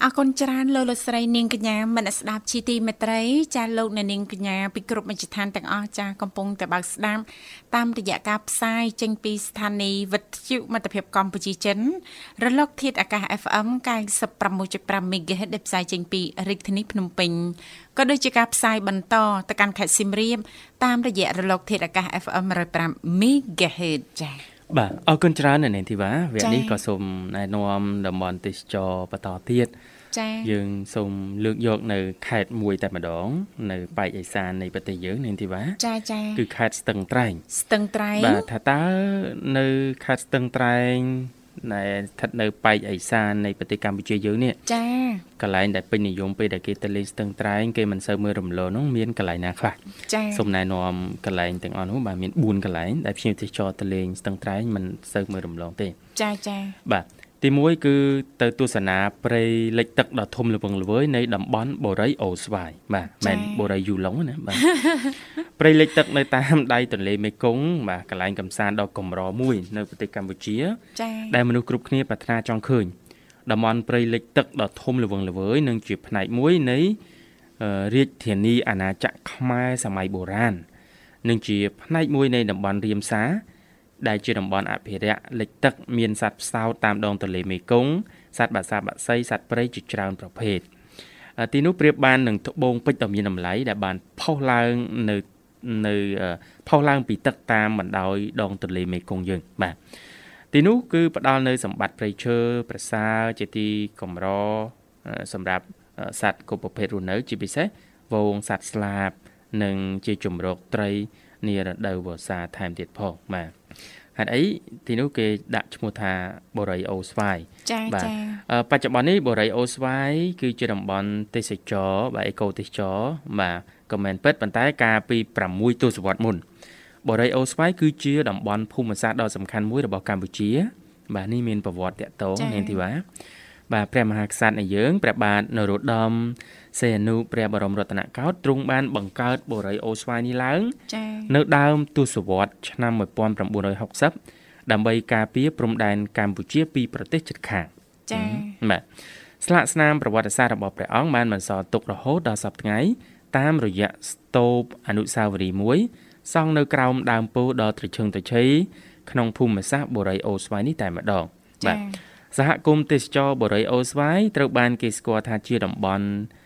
អរគុណច្រើនលោកលោកស្រីនាងកញ្ញាមនស្ដាប់ជីទីមេត្រីចាលោកអ្នកនាងកញ្ញាពីគ្រប់មជ្ឈដ្ឋានទាំងអស់ចាកំពុងតែបើកស្ដាប់តាមរយៈការផ្សាយចេញពីស្ថានីយ៍វិទ្យុមិត្តភាពកម្ពុជាចិនរលកធាតុអាកាស FM 96.5 MHz ដែលផ្សាយចេញពីរាជធានីភ្នំពេញក៏ដូចជាការផ្សាយបន្តទៅកាន់ខេត្តសៀមរាបតាមរយៈរលកធាតុអាកាស FM 105 MHz ចាបាទអរគុណច្រើននៅនាងធីវ៉ាវគ្គចា៎នេះក៏សូមណែនាំតំបន់ទេសចរបន្តទៀត ចាយើងសូមលើកយកនៅខេត្តមួយតែម្ដង នៅប៉ែកឦសាននៃប្រទេសយើងនាងធីវ៉ាចាចាគឺខេត្តស្ទឹងត្រែងស្ទឹងត្រែងបាទថាតើនៅខេត្តស្ទឹងត្រែងដែលស្ថិតនៅប៉ែកឦសាននៃប្រទេសកម្ពុជាយើងនេះចាកន្លែងដែលពេញនិយមពេលដែលគេទៅលេងស្ទឹងត្រែងគេមិនសូវមើលរំលងនោះមានកន្លែងណាខ្លះចាសូមណែនាំកន្លែងទាំងអស់នោះបាទមាន4កន្លែងដែលភ្ញៀវទេសចរទៅលេងស្ទឹងត្រែងមិនសូវមើលរំលងទេចាចាបាទ ទី1គឺទៅទស្សនាព្រៃលិចទឹកដ៏ធំល្វឹងល្វើយនៃតំបន់បូរីអូស្វាយបាទមិនបូរីយូឡុងណាបាទព្រៃលិចទឹកនៅតាមដៃទន្លេមេគង្គបាទកន្លែងកំសាន្តដ៏កម្រមួយ នៅប្រទេសកម្ពុជាចាដែលមនុស្សគ្រប់គ្នាប្រាថ្នាចង់ឃើញតំបន់ព្រៃលិចទឹកដ៏ធំល្វឹងល្វើយនិងជាផ្នែកមួយនៃអឺរាជធានីអាណាចក្រខ្មែរសម័យបុរាណនិងជាផ្នែកមួយនៃតំបន់រៀមសា ដែលជាតំបន់អភិរក្សលិចទឹកមានសត្វផ្សោតតាមដងទន្លេមេគង្គសត្វបក្សាបក្សីសត្វព្រៃជាច្រើនប្រភេទអឺទីនោះប្រៀបបាននឹងត្បូងពេជ្រដ៏មានតម្លៃដែលបានផុសឡើងនៅនៅអឺផុសឡើងពីទឹកតាមបណ្ដោយដងទន្លេមេគង្គយើងបាទទីនោះគឺផ្ដល់នៅសម្បត្តិព្រៃឈើប្រសើរជាទីកម្រអឺសម្រាប់អឺសត្វគ្រប់ប្រភេទរស់នៅ ជាពិសេសហ្វូងសត្វស្លាប និងជាជំរកត្រីនារដូវវស្សាថែមទៀតផងបាទ ហេតុអីទីនោះគេដាក់ឈ្មោះថាបូរីអូស្វាយចាបាទចាអឺបច្ចុប្បន្ននេះបូរីអូស្វាយគឺជាតំបន់ទេសចរណ៍បាទអេកូទេសចរណ៍បាទក៏មិនពិតប៉ុន្តែកាលពី6ទសវត្សរ៍មុនបូរីអូស្វាយគឺជាតំបន់ភូមិសាស្ត្រដ៏សំខាន់មួយរបស់កម្ពុជា បាទនេះមានប្រវត្តិតកតងនាងធីវ៉ាបាទព្រះមហាក្សត្រនៃយើងព្រះបាទនរោត្តម សីហនុព្រះបរមរតនកោដ្ឋទ្រង់បានបង្កើតបូរីអូស្វាយនេះឡើងចានៅដើមទសវត្សរ៍ឆ្នាំ1960ដើម្បីការពារព្រំដែនកម្ពុជាពីប្រទេសជិតខាងចាបាទស្លាកស្នាមប្រវត្តិសាស្ត្ររបស់ព្រះអង្គបានបន្សល់ទុករហូតដល់សប្តាហ៍ថ្ងៃតាមរយៈស្ទូបអនុស្សាវរីយ៍មួយសង់នៅក្រោមដើមពោធិ៍ដ៏ត្រឈឹងត្រឈៃក្នុងភូមិសាស្ត្របូរីអូស្វាយនេះតែម្ដងចាសហគមន៍ទេសចរបូរីអូស្វាយត្រូវបានគេស្គាល់ថាជាតំបន់អឺ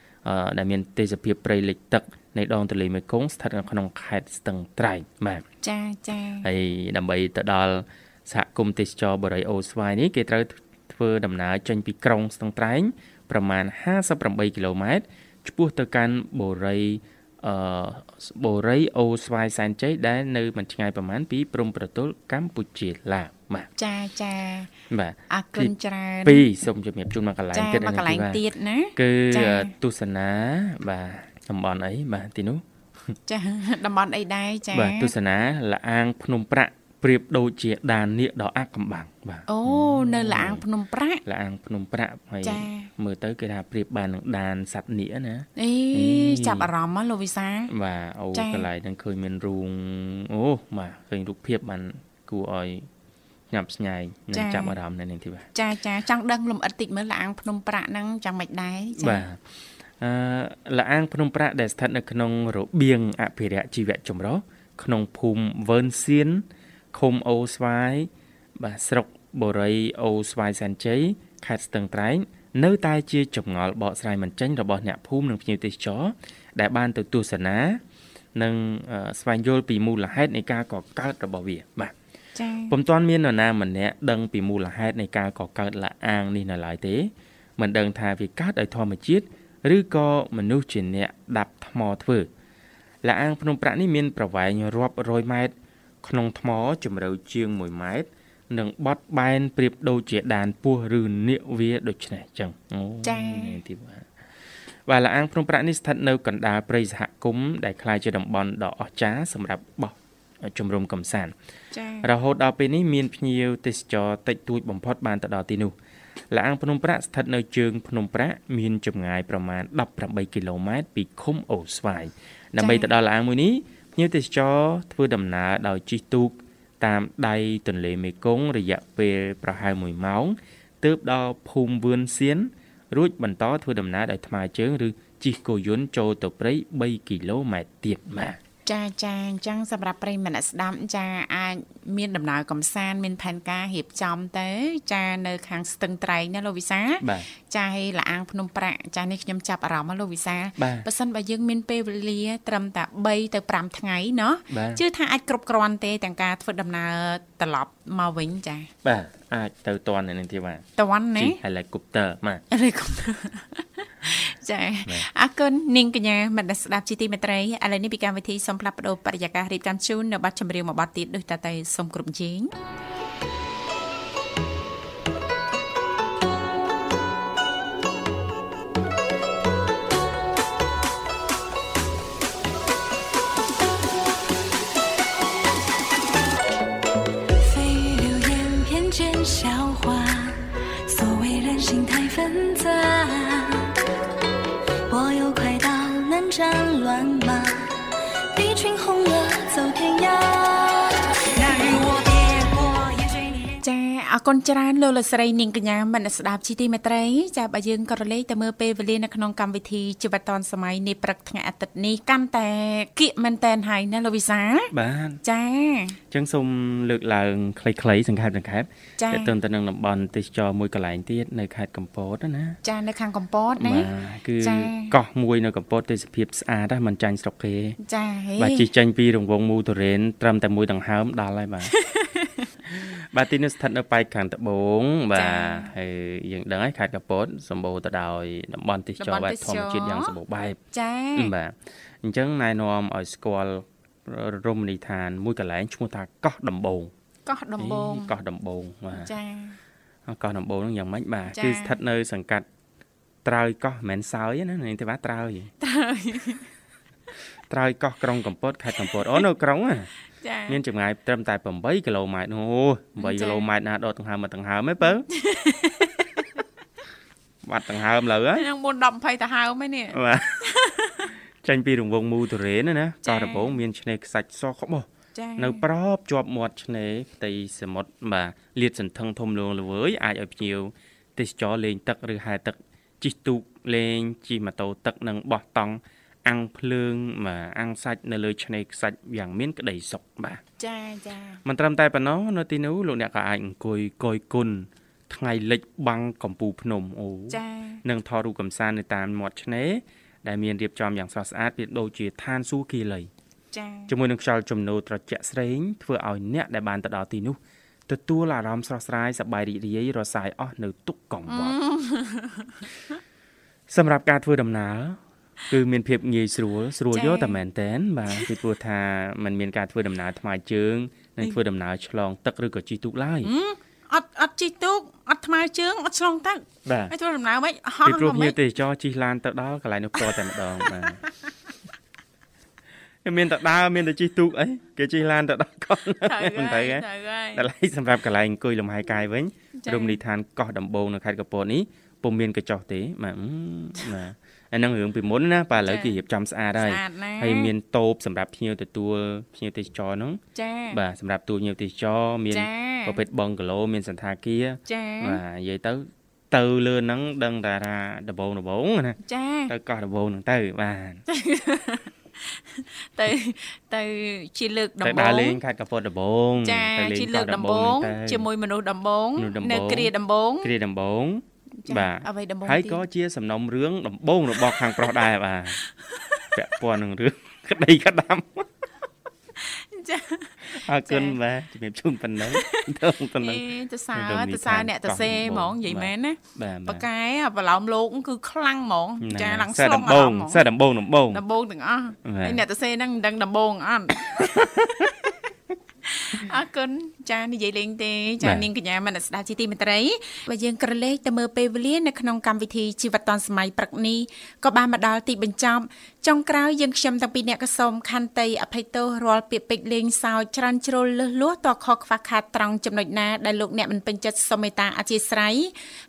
ដែលមានទេសភាពព្រៃលិចទឹកនៃដងទន្លេមេគង្គស្ថិតនៅក្នុងខេត្តស្ទឹងត្រែងបាទចាចាហើយដើម្បីទៅដល់សហគមន៍ទេសចរបូរីអូស្វាយនេះគេត្រូវធ្វើដំណើរចេញពីក្រុងស្ទឹងត្រែងប្រមាណ58គីឡូម៉ែត្រឆ្ពោះទៅកាន់បូរី អឺបូរីអូស្វាយសែនជ័យដែលនៅមិនឆ្ងាយប្រមាណពីព្រំប្រទល់កម្ពុជាឡាវបាទចាចាបាទអរគុណច្រើនពីរសូមជំរាបជូនមកកន្លែងចាទៀតមកកន្លែងបាទទៀតណាគឺចាទស្សនាបាទតំបន់អីបាទទីនោះចាតំបន់អីដែរចាបាទទស្សនាលអាង ភ្នំប្រាក់ ប្រៀបដូចជាដាននាគដ៏អាក់កំបាំងបាទអូនៅលាងភ្នំប្រាក់លអាងភ្នំប្រាក់ហើយចាមើលទៅគេថាប្រៀបបាននឹងដានសត្វនាគណាអេអេចាប់អារម្មណ៍ហ៎លោកវិសាបាទអូចាកន្លែងហ្នឹងឃើញមានរូងអូបាទឃើញរូបភាពបានគួរឲ្យញ៉ាប់ស្ញែងនិងចាប់អារម្មណ៍នៅនឹងទីបាទចាចាចង់ដឹងលំអិតតិចមើលលាងភ្នំប្រាក់ហ្នឹងចាំមិនដែរចាបាទអឺលអាងភ្នំប្រាក់ដែលស្ថិតនៅក្នុងរបៀងអភិរក្សជីវៈចម្រុះក្នុងភូមិវើនសៀន ឃុំអូស្វាយបាទស្រុកបូរីអូស្វាយសែនជ័យខេត្តស្ទឹងត្រែងនៅតែជាចម្ងល់បកស្រាយមិនចេញរបស់អ្នកភូមិនិងភ្ញៀវទេសចរដែលបានទៅទស្សនានិងអឺស្វែងយល់ពីមូលហេតុនៃការកកើតរបស់វាបាទចាពុំទាន់មាននរណាម្នាក់ដឹងពីមូលហេតុនៃការកកើតលាអាងនេះនៅឡើយទេមិនដឹងថាវាកើតដោយធម្មជាតិឬក៏មនុស្សជាអ្នកដាប់ថ្មធ្វើលាអាងភ្នំប្រាក់នេះមានប្រវែងរាប់រយម៉ែត្រ ក្នុងថ្មជម្រៅជាង1ម៉ែត្រនិងបត់បែនប្រៀបដូចជាដានពស់ឬនាគវាដូចនេះចឹងអូចានេះទីបាទបាទលាអាងភ្នំប្រាក់នេះស្ថិតនៅកណ្ដាលព្រៃសហគមន៍ដែលក្លាយជាតំបន់ដ៏អស្ចារ្យសម្រាប់បោះជំរំកំសាន្តចារហូតដល់ពេលនេះមានភ្ញៀវទេសចរតិចតួចបំផុតបានទៅដល់ទីនោះលាងភ្នំប្រាក់ស្ថិតនៅជើងភ្នំប្រាក់មានចម្ងាយប្រមាណ18គីឡូម៉ែត្រពីឃុំអូស្វាយដើម្បីទៅដល់លាងមួយនេះ ភ្ញៀវទេសចរធ្វើដំណើរដោយជិះទូកតាមដៃទន្លេមេគង្គរយៈពេលប្រហែល1ម៉ោងទើបដល់ភូមិវឿនសៀនរួចបន្តធ្វើដំណើរដោយថ្មើរជើងឬជិះគោយន្តចូលទៅព្រៃ3គីឡូម៉ែត្រទៀតបាទ ចាចាអញ្ចឹងសម្រាប់ប្រិយមិត្តអ្នកស្ដាប់ចាអាចមានដំណើរកំសាន្តមានផែនការរៀបចំទៅចានៅខាងស្ទឹងត្រែងណាលោកវិសា បាទ ចាឲ្យលាងភ្នំប្រាក់ចានេះខ្ញុំចាប់អារម្មណ៍ណាលោកវិសា បាទ បើសិនបើយើងមានពេលវេលាត្រឹមតែ3ទៅ5ថ្ងៃเนาะ បាទ ជឿថាអាចគ្រប់គ្រាន់ទេទាំងការធ្វើដំណើរត្រឡប់មកវិញចា បាទអាចទៅតន់នៅនឹងទីបាទ តន់ណា ជិះ helicopter បាទ ឬក៏ ចាអរគុណនាងកញ្ញាមនស្សស្ដាប់ជីទីមេត្រីឥឡូវនេះពីកម្មវិធីសូមផ្លាប់បដោបរិយាកាសរៀបចំជូននៅប័ណ្ណចម្រៀងមួយប័ណ្ណទៀតដូចតទៅសូមគ្រប់ជេង គុណច្រើនលោកលោកស្រីនាងកញ្ញាមនស្ដាប់ជីទីមេត្រីចាបើយើងក៏រលេងទៅមើលពេលវេលានៅក្នុងកម្មវិធីជីវិតឌុនសម័យនេះព្រឹកថ្ងៃអាទិត្យនេះកាន់តែគៀកមែនតែនហើយណាលោកវិសាបាទចាអញ្ចឹងសូមលើកឡើងខ្លីៗសង្ខេបសង្ខេបចាទៅទៅនឹងតំបន់ទេសចរមួយកន្លែងទៀតនៅខេត្តកំពតណាចានៅខាងកំពតណាបាទគឺចាកោះមួយនៅកំពតទេសភាពស្អាតណាមិនចាញ់ស្រុកគេចាហេបាទជិះចេញពីរង្វង់មូទុរេនត្រឹមតែមួយដង្ហើមដល់ហើយបាទ បាទទីនេះស្ថិតនៅប៉ែកខាងត្បូងបាទហើយយើងដឹងហើយខេត្តកំពតសម្បូរទៅដោយតំបន់ទេសចរបែបធម្មជាតិយ៉ាងសម្បូរបែបចាបាទអញ្ចឹងណែនាំឲ្យស្គាល់រមណីយដ្ឋានមួយកន្លែងឈ្មោះថាកោះដំបងកោះដំបងអេកោះដំបងបាទចាកោះដំបងហ្នឹងយ៉ាងម៉េចបាទចាគឺស្ថិតនៅ សង្កាត់ត្រើយកោះមិនមែនសើយទេណានាងទេបាទត្រើយត្រូវ ត្រើយកោះក្រុងកំពតខេត្តកំពតអូនៅក្រុងណាចាមានចម្ងាយត្រឹមតែ8គីឡូម៉ែត្រអូ8ចាគីឡូម៉ែត្រណាដកដង្ហើមមកដង្ហើមហ៎បើបាត់ដង្ហើមលើហ៎នឹងមុន10 20ទៅហើមឯនេះបាទចាញ់ពីរង្វង់មូទុរេនណាណាចាកោះដំបងមានឆ្នេរខ្សាច់សក្បុសចានៅប្របជាប់មាត់ឆ្នេរផ្ទៃសមុទ្របាទលាតសន្ធឹងធំលងល្វើយអាចឲ្យភ្ញៀវទេសចរលេងទឹកឬហែលទឹកជិះទូកលេងជិះម៉ូតូទឹកនិងបោះតង់ អាំងភ្លើងបាទអាំងសាច់នៅលើឆ្នេរខ្សាច់យ៉ាងមានក្តីសុខបាទចាចាមិនត្រឹមតែប៉ុណ្ណោះនៅទីនោះលោកអ្នកក៏អាចអង្គុយកយគុណថ្ងៃលិចបាំងកំពូលភ្នំអូចានិងថតរូបកំសាន្តនៅតាមមាត់ឆ្នេរដែលមានរៀបចំយ៉ាងស្រស់ស្អាតវាដូចជាឋានសួគ៌គីលីចាជាមួយនឹងខ្យល់ជំនោរត្រជាក់ស្រេងធ្វើឲ្យអ្នកដែលបានទៅដល់ទីនោះទទួលអារម្មណ៍ស្រស់ស្រាយសប្បាយរីករាយរសាយអស់នៅទុក្ខកង្វល់សម្រាប់ការធ្វើដំណើរ គឺមានភាពងាយស្រួលស្រួលយកតែមែនតែនបាទពីព្រោះថាมันមានការធ្វើដំណើរថ្មើរជើងនិងធ្វើដំណើរឆ្លងទឹកឬក៏ជិះទូកឡើយអត់អត់ជីទូកអត់ថ្មើរជើងអត់ឆ្លងទឹកបាទហើយធ្វើដំណើរមិនហោះពីព្រោះមកភ្ញៀមិនវទេសចរជិះឡានទៅដល់កន្លែងនោះផ្ទាល់តែម្ដងបាទមានតែដើរមានតែជិះទូកអីគេជិះឡានទៅដល់កោះត្រូវមិនហើទៅយហ៎ត្រូវហើយតែឡៃសម្រាប់កន្លែងអង្គុយលំហែកាយវិញចា៎រមណីយដ្ឋាន កោះដំបងនៅខេត្តកំពតនេះពុំមានកញ្ចុះទេបាទអឺបាទ អាហ្នឹងរឿងពីមុនណាបាទឥឡូវគេរៀបចំស្អាតហើយស្អាតណាស់ហើយមានតូបសម្រាប់ភ្ញៀវទទួលភ្ញៀវទេសចរហ្នឹងចាបាទសម្រាប់ទូភ្ញៀវទេសចរមានចាប្រភេទបងកាឡូមានសន្តាគារចាបាទនិយាយទៅទៅលើហ្នឹងដឹងតាថាដំបងដំបងណាចាទៅកោះដំបងហ្នឹងទៅបាទទៅទៅជាលើកដំទៅបូដើរលេងងខេត្តកំពតដំបងចាទៅលេងជាលើកកោះដំបូងហ្នឹងទៅជាមួយមនុស្សដំបូងមនុស្សដំបូងនៅគ្រាដំបូងគ្រាដំបង ចាបាទអ្វីដំបូងហើយទៀតក៏ជាសំណុំរឿងដំបងរបស់ខាងប្រុសដែរបាទពាក់ព័ន្ធនឹងរឿងក្តីក្តាំចាអរគុណបាទជំរាបជូនប៉ុណ្ណឹងទៅប៉ុណ្ណឹងអេទៅសើរំលឹកទៅសើថាអ្នកទៅកោះសេដំហ្បូមងងនិយាយបាទមែនណាបាទបកែអាប្រឡោមលោកគឺខ្លាំងហ្មងចាឡើងសែស្លដំងបអាងរម្មណ៍ហ្មងសែដំបងដំបងដំបងទាំងអស់បាទហើយអ្នកទៅសេហ្នឹងមិនដឹងដំបងអត់ អរគុណចានិយាយលេងទេចាបាទនាងកញ្ញាមនស្ដាប់ជីទីមេត្រីបើយើងក្រឡេកទៅមើលពេលវេលានៅក្នុងកម្មវិធីជីវិតឌុនសម័យព្រឹកនេះក៏បានមកដល់ទីបញ្ចប់ ចុងក្រោយយើងខ្ញុំទាំងពីរអ្នកក៏សូមខន្តីអភ័យទោសរាល់ពាក្យពេចន៍លេងសើចច្រើនជ្រុលលឹះលួសតខកខ្វះខាតត្រង់ចំណុចណាដែលលោកអ្នកមិនពេញចិត្តសូមមេត្តាអធិស្ឋាន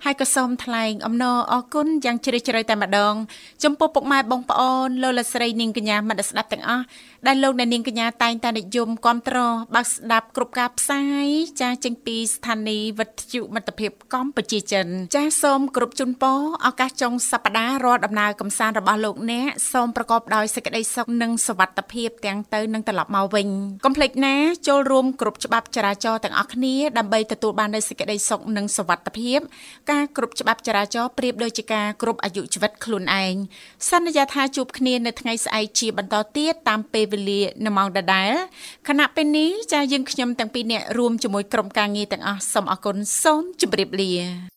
ហើយក៏សូមថ្លែងអំណរអរគុណយ៉ាងជ្រាលជ្រៅតែម្ដង ចំពោះពុកម៉ែបងប្អូនលោកលោកស្រីនាងកញ្ញាមិត្តស្ដាប់ទាំងអស់ដែលលោកអ្នកនាងកញ្ញាតែងតែនិយមគាំទ្របើកស្ដាប់គ្រប់ការផ្សាយចាស់ចេញពីស្ថានីយ៍វិទ្យុមិត្តភាពកម្ពុជាចិន ចាស់សូមគ្រប់ជូនពរឱកាសចុងសប្ដាហ៍រាល់ដំណើរកំសាន្តរបស់លោកអ្នកសូមប្រកបដោយសេចក្តីសុខនិងសុវត្ថិភាពទាំងទៅនិងត្រឡប់មកវិញកុំភ្លេចណាចូលរួមគ្រប់ច្បាប់ចរាចរណ៍ទាំងអស់គ្នាដើម្បីទទួលបាននូវសេចក្តីសុខនិងសុវត្ថិភាពការគ្រប់ច្បាប់ចរាចរណ៍ប្រៀបដូចជាការគ្រប់អាយុជីវិតខ្លួនឯងសន្យាថាជួបគ្នានៅថ្ងៃស្អែកជាបន្តទៀតតាមពេលវេលានៅម៉ោងដដែលខណៈពេលនេះចាយើងខ្ញុំទាំងពីរនាក់រួមជាមួយក្រុមការងារទាំងអស់សូមអរគុណសូមជម្រាបលា